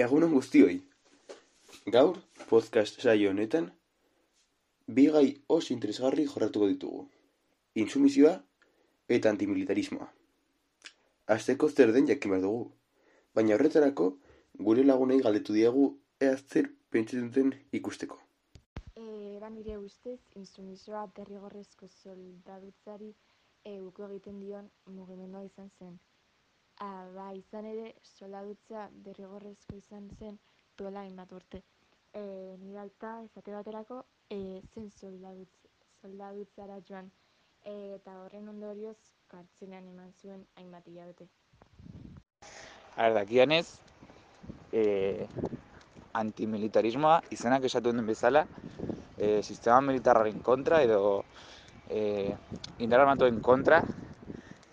Egunon guztioi. Gaur, podcast saio honetan, bi gai oso interesgarri jorratuko ditugu. Insumizioa eta antimilitarismoa. Azteko zer den jakin behar dugu. Baina horretarako, gure lagunei galdetu diegu ea zer duten ikusteko. E, ba nire ustez, insumizioa derrigorrezko soldadutzari e, egiten dion mugimendua izan zen. Ah, ba, izan ere, soldadutza derrigorrezko izan zen duela hainbat urte. E, nire alta, esate baterako, e, zen soldadutz, soldadutzara joan. E, eta horren ondorioz, kartzelean eman zuen hainbat hilabete. A ber, dakidanez, e, antimilitarismoa izenak esatu den bezala, e, sistema militarraren kontra edo e, indar armatuen kontra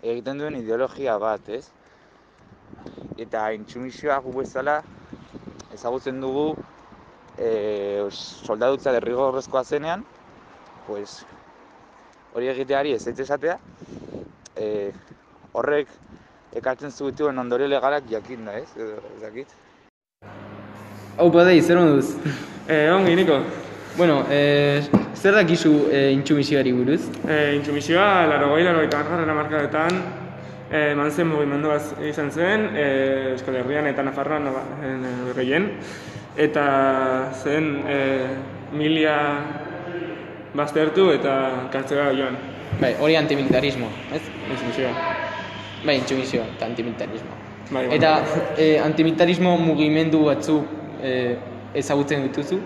egiten duen ideologia bat, ez? Eta intsumisioa gu bezala ezagutzen dugu e, soldadutza derrigorrezkoa zenean, pues, hori egiteari ez zaitez esatea, e, horrek ekartzen zutuen ondorio legalak jakin da, ez? Edo, ez dakit. Hau badei, zer moduz? Eh, ongi, Niko. Bueno, eh, zer dakizu eh, intsumisioari buruz? Eh, intsumisioa, laro goi, laro eta markadetan, eh, eman zen mugimendu izan zen, eh, Euskal Herrian eta Nafarroan eh, gehien. Eta zen eh, milia baztertu eta kartzela joan. Bai, hori antimilitarismo, ez? Intsumisioa. Bai, intsumisio eta antimilitarismo. Bai, bueno. Eta eh, antimilitarismo mugimendu batzuk eh, ezagutzen dituzu?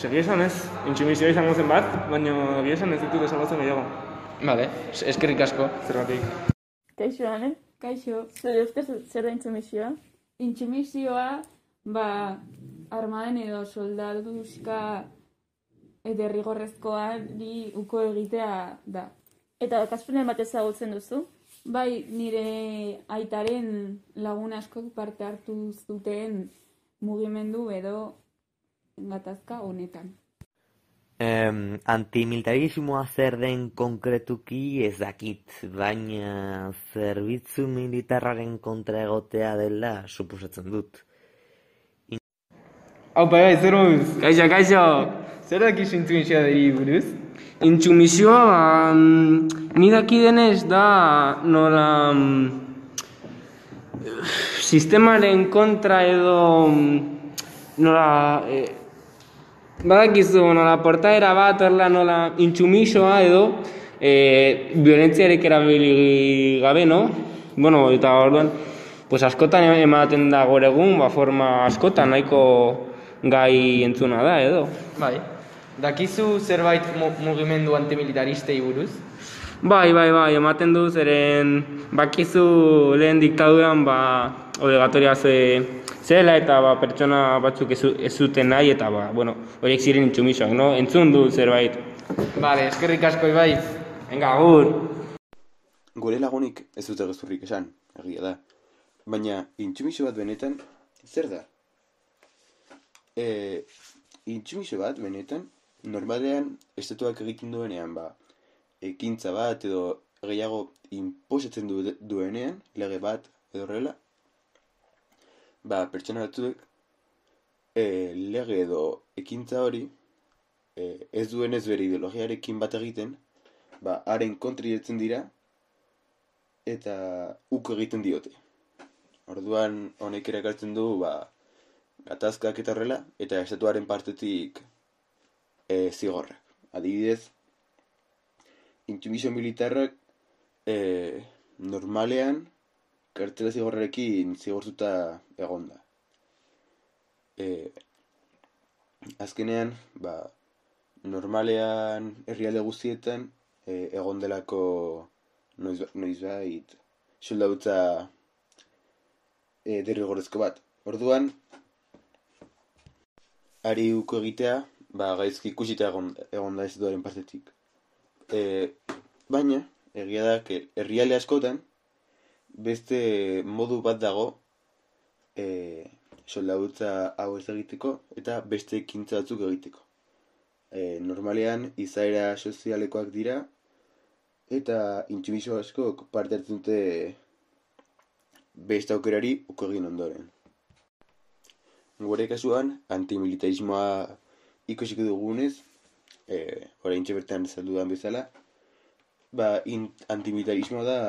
Egia esan ez, intsumisioa izango zen bat, baina egia esan ez ditut ezagutzen gehiago. Vale, es- eskerrik asko. Zergatik. Kaixo, Ane? Kaixo, Zer ustez zer da intsumisioa? intsumisioa, ba, armaden edo soldaduzka e, derrigorrezkoari uko egitea da. Eta kasunen bat ezagutzen duzu? Bai, nire aitaren lagun askok parte hartu zuten mugimendu edo gatazka honetan. Em, antimilitarismoa zer den konkretuki ez dakit, baina zerbitzu militarraren kontra egotea dela suposatzen dut. Hau bai, zer moduz? Kaixo, kaixo! Zer dakizu intsumisioari buruz? Intsumisioa, ba, mm, ni daki denez da nola mm, sistemaren kontra edo mm, nola e, badakizu nola portaera bat horrela nola intsumisoa edo e, violentziarek erabili gabe, no? Bueno, eta orduan pues askotan ematen da gaur egun, ba, forma askotan nahiko gai entzuna da edo. Bai. Dakizu zerbait mu- mugimendu antimilitaristei buruz? Bai, bai, bai, ematen du zeren bakizu lehen diktaduran ba obligatoria ze zela eta ba, pertsona batzuk ez, ez zuten nahi eta ba, bueno, horiek ziren intsumisoak, no? Entzun du zerbait. Vale, eskerrik asko ibai. Venga, agur! Gure lagunik ez dute gezurrik esan, egia da. Baina, intsumisio bat benetan, zer da? E, intsumisio bat benetan, normalean estatuak egiten duenean, ba, ekintza bat edo gehiago inposatzen du, duenean, lege bat edo horrela, ba, pertsona batzuek e, lege edo ekintza hori e, ez duenez bere ideologiarekin bat egiten, ba, haren kontri irten dira, eta uko egiten diote. Orduan honek erakartzen du ba, gatazkak eta horrela, eta estatuaren partetik e, zigorrak. Adibidez, intsumisio militarrak e, normalean kartela zigorrarekin zigortuta egonda. E, azkenean, ba, normalean herrialde guztietan e, egon delako noiz, noizbait soldadutza e, derrigorrezko bat. Orduan, ari uko egitea, ba, gaizki ikusita egon, egon da ez duaren partetik. E, baina, egia da, que herrialde askotan, beste modu bat dago e, soldadutza hau ez egiteko, eta beste ekintza batzuk egiteko. E, normalean, izaera sozialekoak dira, eta intsumiso askok parte hartzen dute beste aukerari uko egin ondoren. gure kasuan, antimilitarismoa ikusiko dugunez, e, orain bertan dudan bezala, ba, antimilitarismoa da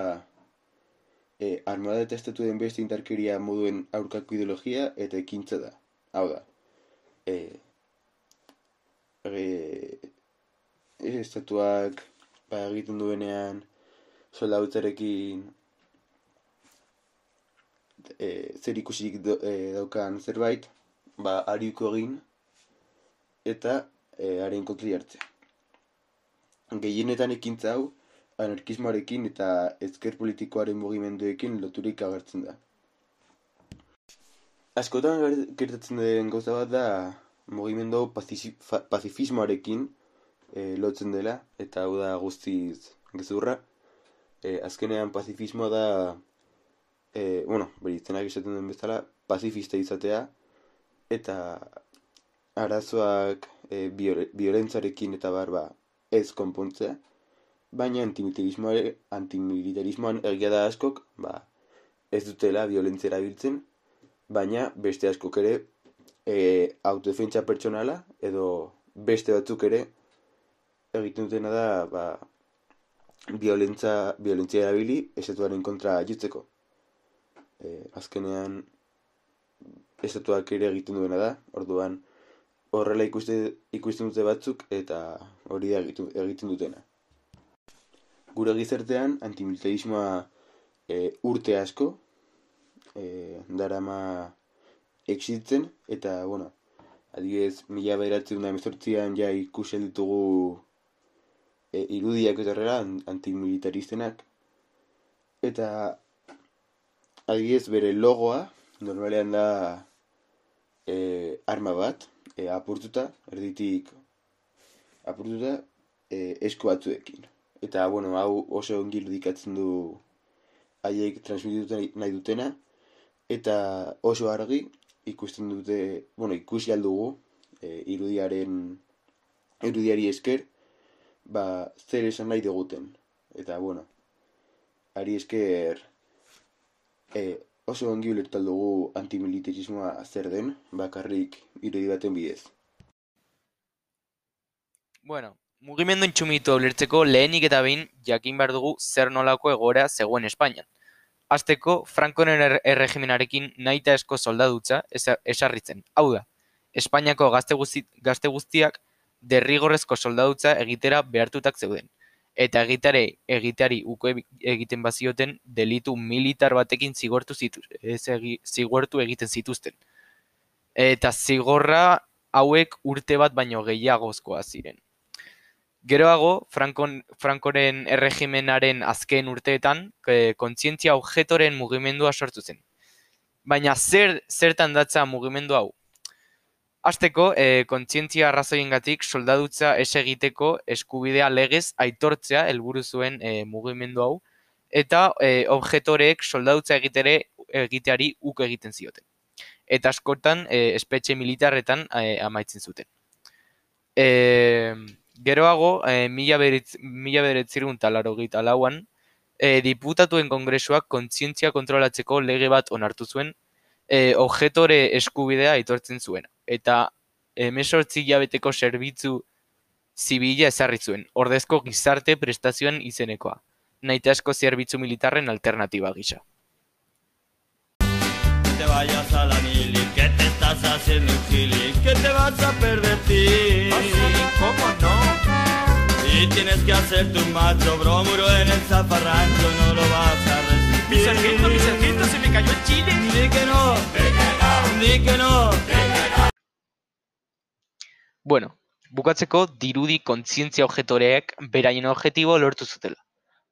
armada eta estatu den beste intarkeria moduen aurkako ideologia eta ekintza da. Hau da, e, e, estatuak ba, egiten duenean soldautzarekin e, zer ikusik do, e, daukan zerbait, ba, ariuko egin eta e, haren kontri hartzea. Gehienetan ekintza hau, anarkismoarekin eta ezker politikoaren mugimenduekin loturik agertzen da. Askotan gertatzen den gauza bat da mugimendu pazifismoarekin e, lotzen dela, eta hau da guztiz gezurra. E, azkenean pazifismoa da, e, bueno, beritzenak izaten den bezala, pazifista izatea, eta arazoak e, biolentzarekin eta barba ez konpontzea baina antimilitarismoan egia da askok, ba, ez dutela violentzia erabiltzen, baina beste askok ere e, autodefentsa pertsonala edo beste batzuk ere egiten dutena da ba, violentza, violentzia erabili estatuaren kontra jutzeko. E, azkenean estatuak ere egiten duena da, orduan horrela ikuste, ikusten dute batzuk eta hori da egiten dutena gure gizartean antimilitarismoa e, urte asko e, darama exitzen eta bueno adibidez mila beratzen da ja ikusen ditugu e, irudiak eta antimilitaristenak. Eta adibidez bere logoa normalean da e, arma bat e, apurtuta erditik apurtuta e, esku batzuekin eta bueno, hau oso ongi irudikatzen du haiek transmititu nahi dutena. Eta oso argi ikusten dute, bueno, ikusi aldugu e, irudiaren irudiari esker ba, zer esan nahi duguten eta bueno ari esker e, oso ongi ulertu dugu antimilitarismoa zer den bakarrik irudi baten bidez. Bueno, Mugimendu intsumitu ulertzeko lehenik eta behin jakin behar dugu zer nolako egoera zegoen Espainian. Azteko, Frankoren er erregimenarekin naita esko soldadutza esarritzen. Hau da, Espainiako gazte, gazte guztiak derrigorrezko soldadutza egitera behartutak zeuden. Eta egitare egiteari uko egiten bazioten delitu militar batekin zigortu, zitu, zigortu egiten zituzten. Eta zigorra hauek urte bat baino gehiagozkoa ziren. Geroago, Frankon, Frankoren erregimenaren azken urteetan, e, kontzientzia objetoren mugimendua sortu zen. Baina zer zertan datza mugimendu hau? Azteko, e, kontzientzia arrazoiengatik soldadutza ez egiteko eskubidea legez aitortzea helburu zuen e, mugimendu hau, eta e, objetoreek soldadutza egitere egiteari uk egiten zioten. Eta askotan, e, espetxe militarretan e, amaitzen zuten. Eee... Geroago, e, mila bederatzerun talaro gita lauan, e, diputatuen kongresuak kontzientzia kontrolatzeko lege bat onartu zuen, e, objetore eskubidea aitortzen zuen. Eta emesortzi jabeteko zerbitzu zibila ezarri zuen, ordezko gizarte prestazioen izenekoa, nahi zerbitzu militarren alternatiba gisa. te estás haciendo un chili, que te vas a pervertir. ¿Ah, ¿Cómo no? Y tienes que hacer tu macho bromuro en el zafarrancho, no lo vas a resistir. Mi sargento, mi sargento, se me cayó el chile. Di que no, di que no, di que no. Bueno, bukatzeko dirudi kontzientzia objetoreek beraien objetibo lortu zutela.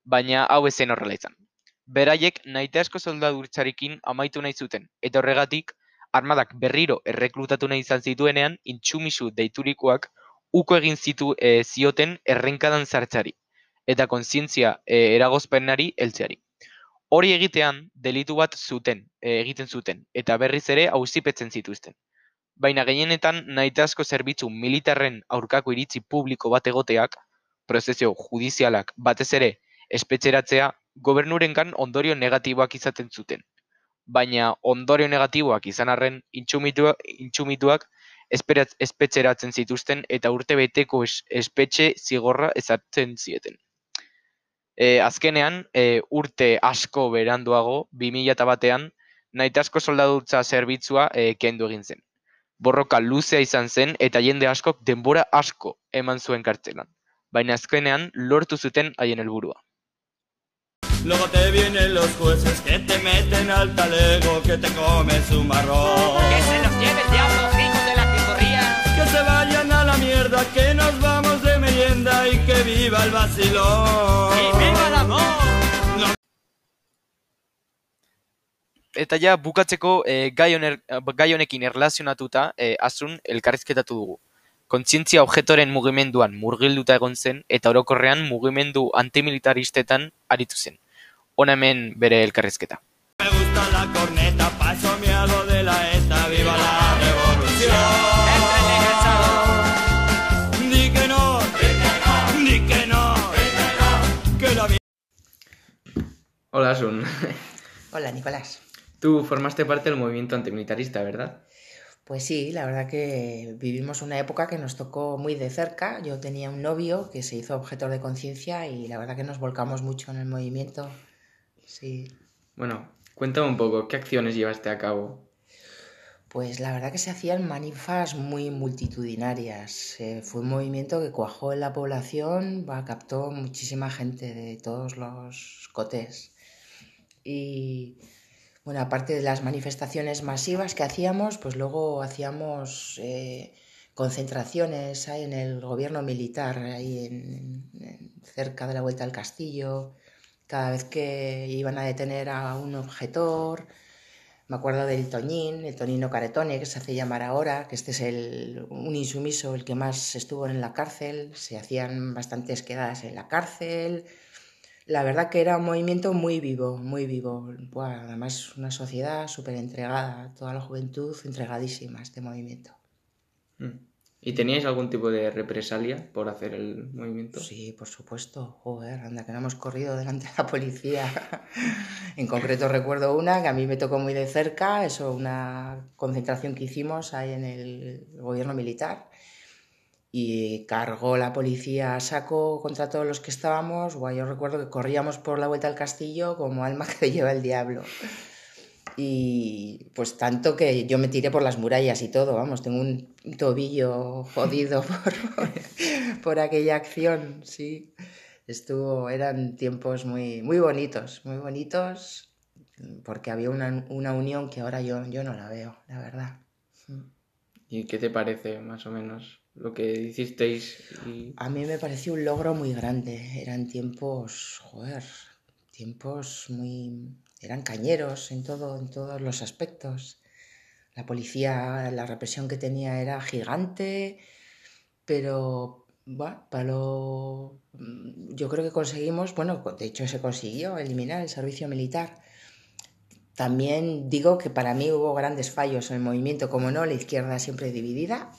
Baina hau ezen horrela izan. beraiek nahitaezko soldadurtzarekin amaitu nahi zuten, eta horregatik, armadak berriro erreklutatu nahi izan zituenean, intsumisu deiturikoak uko egin zitu e, zioten errenkadan zartzari, eta kontzientzia e, eragozpenari heltzeari. Hori egitean, delitu bat zuten, e, egiten zuten, eta berriz ere auzipetzen zituzten. Baina gehienetan nahitaezko zerbitzu militarren aurkako iritzi publiko bat egoteak, prozesio judizialak batez ere espetxeratzea gobernurengan ondorio negatiboak izaten zuten. Baina ondorio negatiboak izan arren intsumitua, intsumituak espetxeratzen zituzten eta urte beteko es, espetxe zigorra ezartzen zieten. E, azkenean, e, urte asko beranduago, 2000 batean, nahitasko soldadutza zerbitzua e, kendu egin zen. Borroka luzea izan zen eta jende askok denbora asko eman zuen kartzelan. Baina azkenean lortu zuten haien helburua. Luego te vienen los jueces que te meten al talego, que te comes un marrón. Que se los lleve el diablo, hijos de la que corría. Que se vayan a la mierda, que nos vamos de merienda y que viva el vacilón. ¡Y viva el amor! Eta ja, bukatzeko e, gai, honer, gai honekin erlazionatuta, e, asun elkarrizketatu dugu. Kontzientzia objetoren mugimenduan murgilduta egon zen eta orokorrean mugimendu antimilitaristetan aritu zen. Hona hemen bere elkarrizketa. Me gusta la corneta, paso hago de la ETA, viva la revolución. Di que no, di que no, que la Hola, Asun. Hola, Nicolás. Tú formaste parte del movimiento antimilitarista, ¿verdad? Pues sí, la verdad que vivimos una época que nos tocó muy de cerca. Yo tenía un novio que se hizo objeto de conciencia y la verdad que nos volcamos mucho en el movimiento. Sí. Bueno, cuéntame un poco, ¿qué acciones llevaste a cabo? Pues la verdad que se hacían manifas muy multitudinarias. Eh, fue un movimiento que cuajó en la población, captó muchísima gente de todos los cotés. Y bueno, aparte de las manifestaciones masivas que hacíamos, pues luego hacíamos eh, concentraciones ahí en el gobierno militar, ahí en, en- cerca de la vuelta al castillo. Cada vez que iban a detener a un objetor, me acuerdo del Toñín, el Tonino Caretone, que se hace llamar ahora, que este es el, un insumiso, el que más estuvo en la cárcel. Se hacían bastantes quedadas en la cárcel. La verdad que era un movimiento muy vivo, muy vivo. Además, una sociedad súper entregada, toda la juventud entregadísima a este movimiento. Mm. ¿Y teníais algún tipo de represalia por hacer el movimiento? Sí, por supuesto. Joder, anda, que no hemos corrido delante de la policía. en concreto recuerdo una que a mí me tocó muy de cerca, eso, una concentración que hicimos ahí en el gobierno militar. Y cargó la policía a saco contra todos los que estábamos. Buah, yo recuerdo que corríamos por la vuelta al castillo como alma que lleva el diablo. Y pues tanto que yo me tiré por las murallas y todo, vamos, tengo un tobillo jodido por, por aquella acción, sí. Estuvo, eran tiempos muy, muy bonitos, muy bonitos, porque había una, una unión que ahora yo, yo no la veo, la verdad. ¿Y qué te parece, más o menos, lo que hicisteis? Y... A mí me pareció un logro muy grande. Eran tiempos, joder, tiempos muy... Eran cañeros en, todo, en todos los aspectos. La policía, la represión que tenía era gigante, pero bueno, para lo... yo creo que conseguimos, bueno, de hecho se consiguió eliminar el servicio militar. También digo que para mí hubo grandes fallos en el movimiento, como no, la izquierda siempre dividida.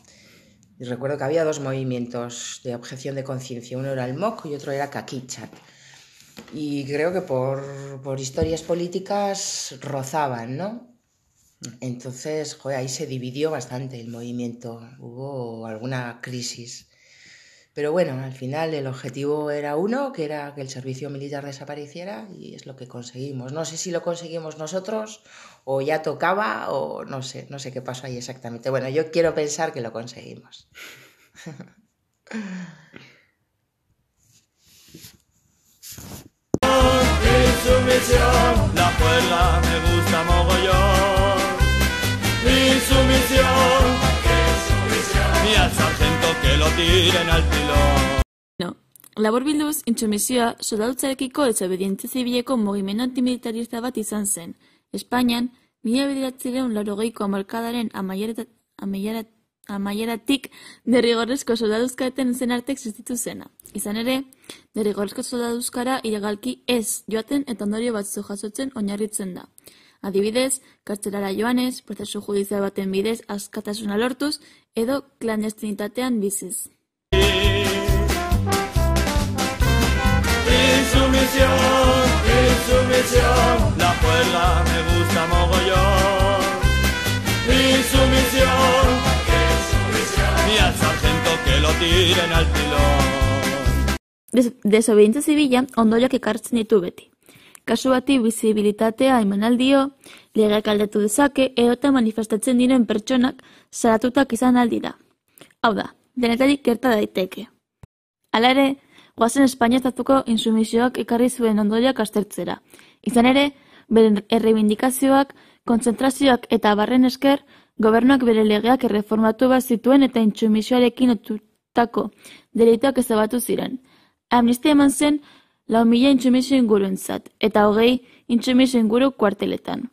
Y recuerdo que había dos movimientos de objeción de conciencia, uno era el MOC y otro era Kakichat. Y creo que por, por historias políticas rozaban, ¿no? Entonces, joder, ahí se dividió bastante el movimiento, hubo alguna crisis. Pero bueno, al final el objetivo era uno, que era que el servicio militar desapareciera y es lo que conseguimos. No sé si lo conseguimos nosotros o ya tocaba o no sé, no sé qué pasó ahí exactamente. Bueno, yo quiero pensar que lo conseguimos. tiren al pilón. No. Labor bilduz, intsumisioa soldadutzarekiko desobedientzia zibileko mugimendu antimilitarista bat izan zen. Espainian, mila bederatzireun laurogeiko amarkadaren amaieratik derrigorrezko soldaduzkaeten zen arte existitu zena. Izan ere, derrigorrezko soldaduzkara ilegalki ez joaten eta ondorio batzu jasotzen oinarritzen da. Adibidez, kartzelara joanez, prozesu judizial baten bidez askatasuna lortuz, edo klandestinitatean biziz. Insumisión, Insumisión, la juerga me gusta mogollón. Insumisión, y al sargento que lo tiren al pilón. Des desobedientzia zibila ondorioak ekartzen ditu beti. Kasu bati bizibilitatea emanaldio, legeak aldatu dezake, edota manifestatzen diren pertsonak zaratutak izan aldira. Hau da, denetarik gerta daiteke. Hala ere, guazen Espainia estatuko insumisioak ekarri zuen ondorioak aztertzera. Izan ere, beren errebindikazioak, kontzentrazioak eta barren esker, gobernuak bere legeak erreformatu bat zituen eta intsumisioarekin otutako delituak ezabatu ziren. Amnistia eman zen lau mila intsumisio inguruentzat, eta hogei intsumisio inguru kuarteletan.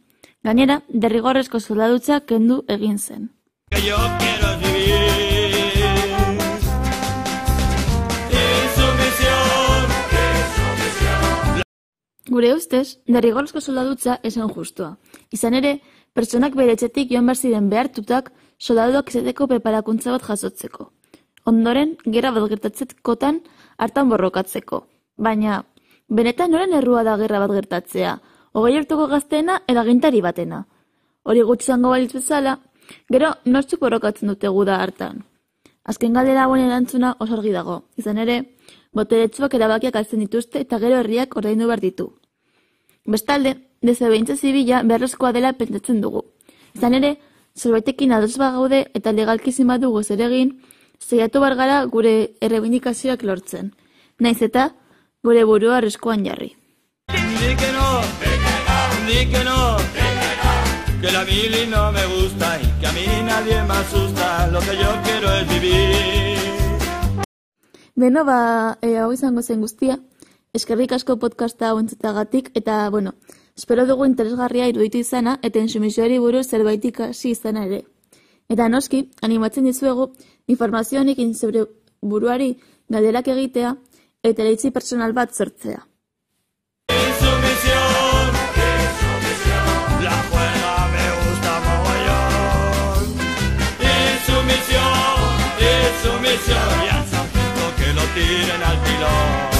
Gainera, derrigorrezko soldadutza kendu egin zen. Yo quiero vivir. Gure ustez, derrigorrezko soldadutza esan justua. Izan ere, pertsonak bere etxetik joan behar ziren behartutak soldaduak izateko preparakuntza bat jasotzeko. Ondoren, gerra bat gertatzekotan hartan borrokatzeko. Baina, benetan noren errua da gerra bat gertatzea, hogei urteko gazteena eragintari batena. Hori gutxi zango balitz bezala, gero nortzuk borrokatzen dute guda hartan. Azken galdera hauen erantzuna oso argi dago. Izan ere, boteretsuak erabakiak hartzen dituzte eta gero herriak ordaindu behar ditu. Bestalde, desobedientzia zibila beharrezkoa dela pentsatzen dugu. Izan ere, zerbaitekin ados bagaude eta legalki ezin badugu zer egin, saiatu bar gara gure errebindikazioak lortzen. Naiz eta gure burua arriskuan jarri. Que la mili no me gusta y que a mí nadie me asusta. Lo que yo quiero es vivir. Beno, ba, e, hau izango zen guztia. Eskerrik asko podcasta hau entzutagatik, eta, bueno, espero dugu interesgarria iruditu izana, eta insumisioari buruz zerbait ikasi izana ere. Eta noski, animatzen dizuegu, informazioanekin zeure buruari galderak egitea, eta iritzi pertsonal bat sortzea. Tiren al pilón.